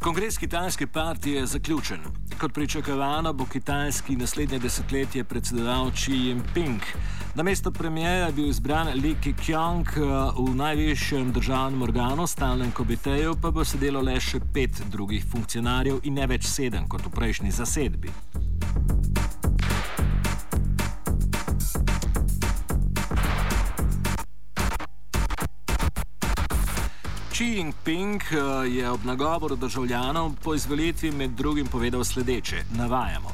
Kongres kitajske partije je zaključen. Kot pričakovano bo kitajski naslednje desetletje predsedoval Xi Jinping. Na mesto premijeja je bil izbran Li Keqiang v najvišjem državnem organu, stalnem komiteju, pa bo sedelo le še pet drugih funkcionarjev in ne več sedem kot v prejšnji zasedbi. Jinping eh, je ob nagovoru državljanov po izvolitvi med drugim povedal sledeče: Navajamo.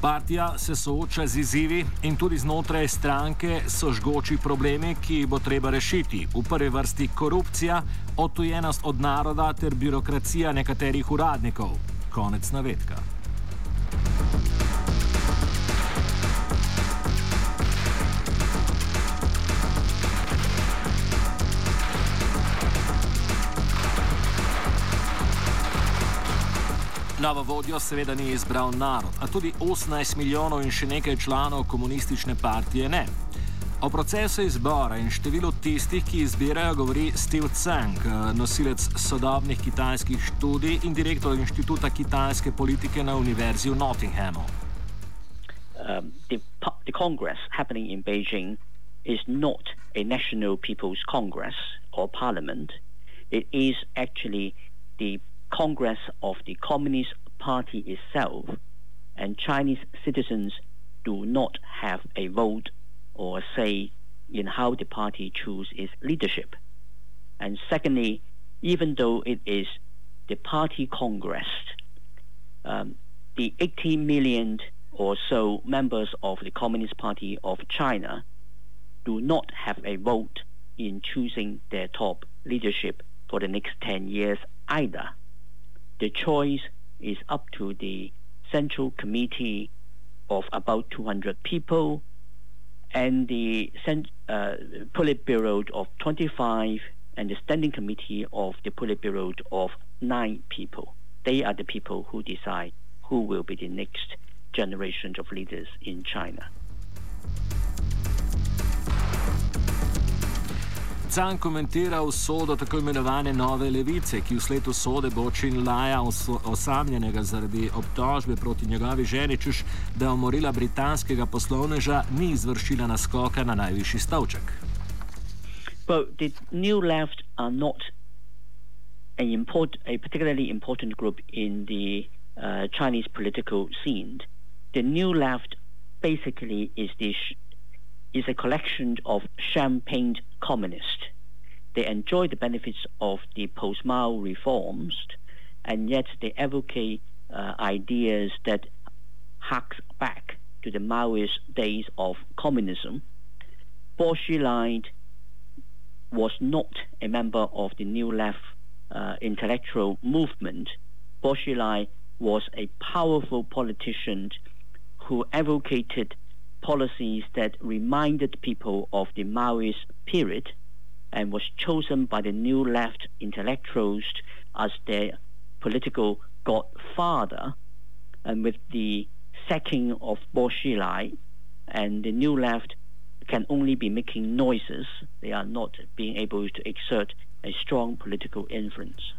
Partija se sooča z izzivi in tudi znotraj stranke so žgoči problemi, ki jih bo treba rešiti. V prvi vrsti korupcija, otujenost od naroda ter birokracija nekaterih uradnikov. Konec navedka. Novo vodjo seveda ni izbral narod, a tudi 18 milijonov in še nekaj članov komunistične partije ne. O procesu izbora in številu tistih, ki izbirajo, govori Steve Tsang, nosilec sodobnih kitajskih študij in direktor inštituta kitajske politike na Univerzi v Nottinghamu. Um, the, the Congress happening in Beijing is not a national people's Congress or parliament. It is actually the Congress of the Communist Party itself, and Chinese citizens do not have a vote or say in how the party chooses its leadership. And secondly, even though it is the party congress, um, the 18 million or so members of the Communist Party of China do not have a vote in choosing their top leadership for the next 10 years either the choice is up to the Central Committee of about 200 people and the uh, Politburo of 25 and the Standing Committee of the Politburo of 9 people. They are the people who decide who will be the next generation of leaders in China. Can komentira usodo tako imenovane nove levice, ki v svetu sode bo Čin Laja osamljenega zaradi obtožbe proti njegovi ženi, češ da je umorila britanskega poslovneža, ni izvršila naskoka na najvišji stavček. Well, the new left are not a, import, a particularly important group in the uh, Chinese political scene. The new left basically is the is a collection of champagne communists. They enjoy the benefits of the post-Mao reforms, and yet they advocate uh, ideas that hark back to the Maoist days of communism. Bo Xilai was not a member of the New Left uh, intellectual movement. Bo Xilai was a powerful politician who advocated policies that reminded people of the Maoist period and was chosen by the new left intellectuals as their political godfather. And with the sacking of Bo Xilai, and the new left can only be making noises, they are not being able to exert a strong political influence.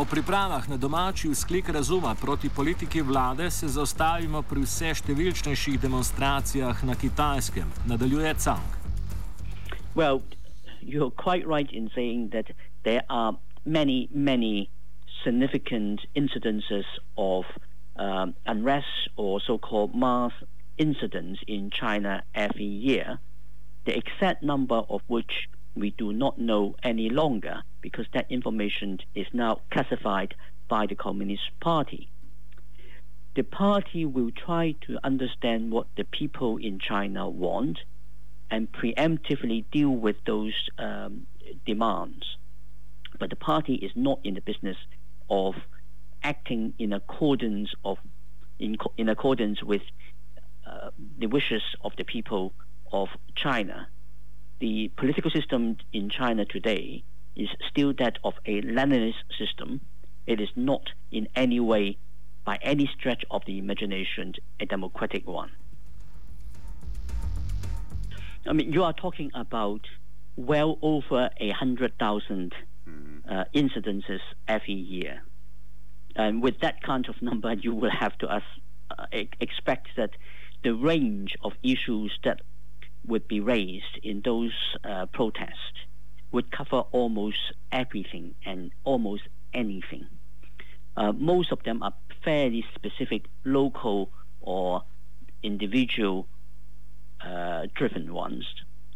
O pripravah na domači vzklik razuma proti politiki vlade se zaustavimo pri vse številčnejših demonstracijah na kitajskem, nadaljuje Cang. Well, you're quite right in saying that there are many, many significant incidences of um, unrest or so called mass incidents in China every year, the exact number of which we do not know any longer because that information is now classified by the Communist Party. The party will try to understand what the people in China want and preemptively deal with those um, demands. But the party is not in the business of acting in accordance of in, in accordance with uh, the wishes of the people of China the political system in China today is still that of a Leninist system. It is not in any way, by any stretch of the imagination, a democratic one. I mean, you are talking about well over a hundred thousand uh, incidences every year. And with that kind of number, you will have to uh, expect that the range of issues that would be raised in those uh, protests would cover almost everything and almost anything. Uh, most of them are fairly specific, local or individual uh, driven ones.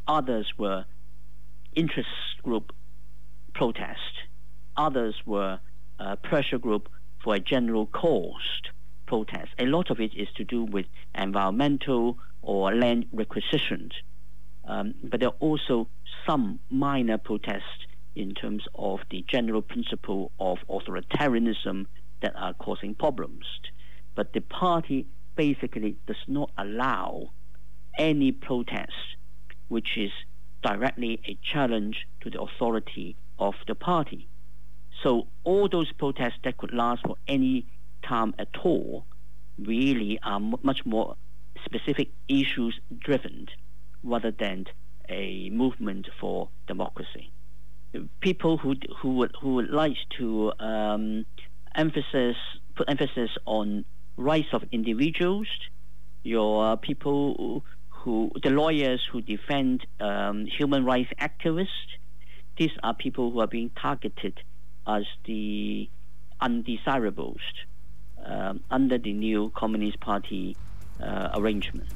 Others were interest group protest. Others were uh, pressure group for a general cause protest. A lot of it is to do with environmental or land requisitions. Um, but there are also some minor protests in terms of the general principle of authoritarianism that are causing problems. But the party basically does not allow any protest which is directly a challenge to the authority of the party. So all those protests that could last for any time at all really are much more specific issues driven rather than a movement for democracy. People who who would who would like to um, emphasis put emphasis on rights of individuals, your people who the lawyers who defend um, human rights activists, these are people who are being targeted as the undesirables um, under the new Communist Party uh, arrangement.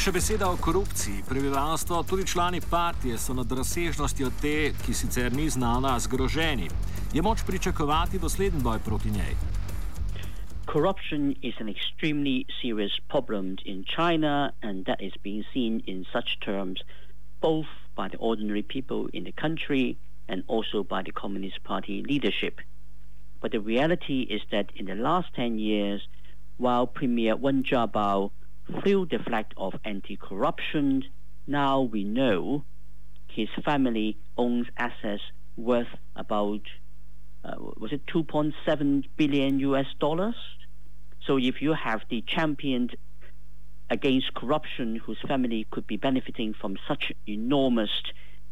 Še beseda o korupciji. Prebivalstvo, tudi člani partije, so nad razsežnostjo te, ki sicer ni znana, zgroženi. Je moč pričakovati dosleden boj proti njej? Corruption is an extremely serious problem in China, and that is being seen in such terms both by the ordinary people in the country and also by the Communist Party leadership. But the reality is that in the last 10 years, while Premier Wen Jiabao flew the flag of anti-corruption, now we know his family owns assets worth about uh, was it 2.7 billion US dollars? So if you have the champion against corruption whose family could be benefiting from such enormous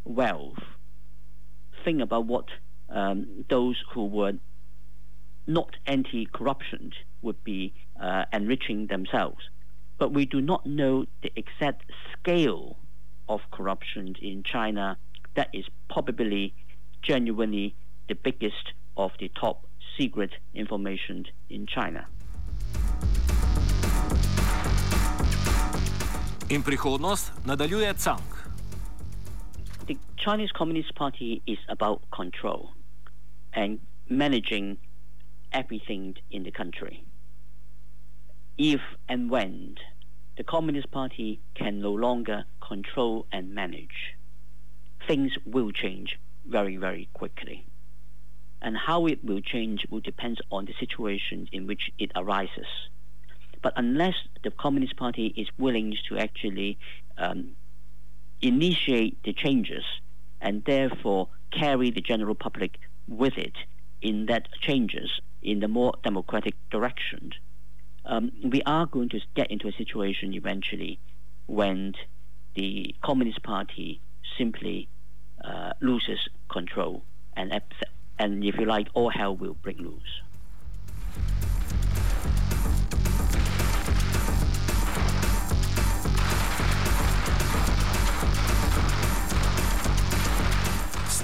wealth, think about what um, those who were not anti-corruption would be uh, enriching themselves. But we do not know the exact scale of corruption in China that is probably genuinely the biggest of the top secret information in China. In prihodnost nadaljuje Cang. The Chinese Communist Party is about control and managing everything in the country. If and when the Communist Party can no longer control and manage, things will change very, very quickly. And how it will change will depend on the situation in which it arises. But unless the Communist Party is willing to actually um, initiate the changes and therefore carry the general public with it in that changes in the more democratic direction, um, we are going to get into a situation eventually when the Communist Party simply uh, loses control and and if you like, all hell will break loose.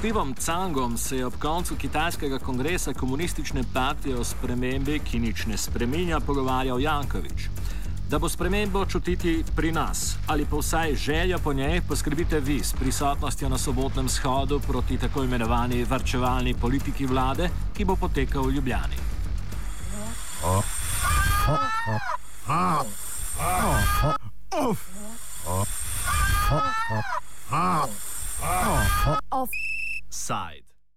Stevom Cangom se je ob koncu kitajskega kongresa komunistične partije o spremembi, ki nič ne spreminja, pogovarjal Jankovič. Da bo spremembo čutiti pri nas ali pa vsaj želja po njej, poskrbite vi s prisotnostjo na sobotnem shodu proti tako imenovani varčevalni politiki vlade, ki bo potekal v Ljubljani. Offside.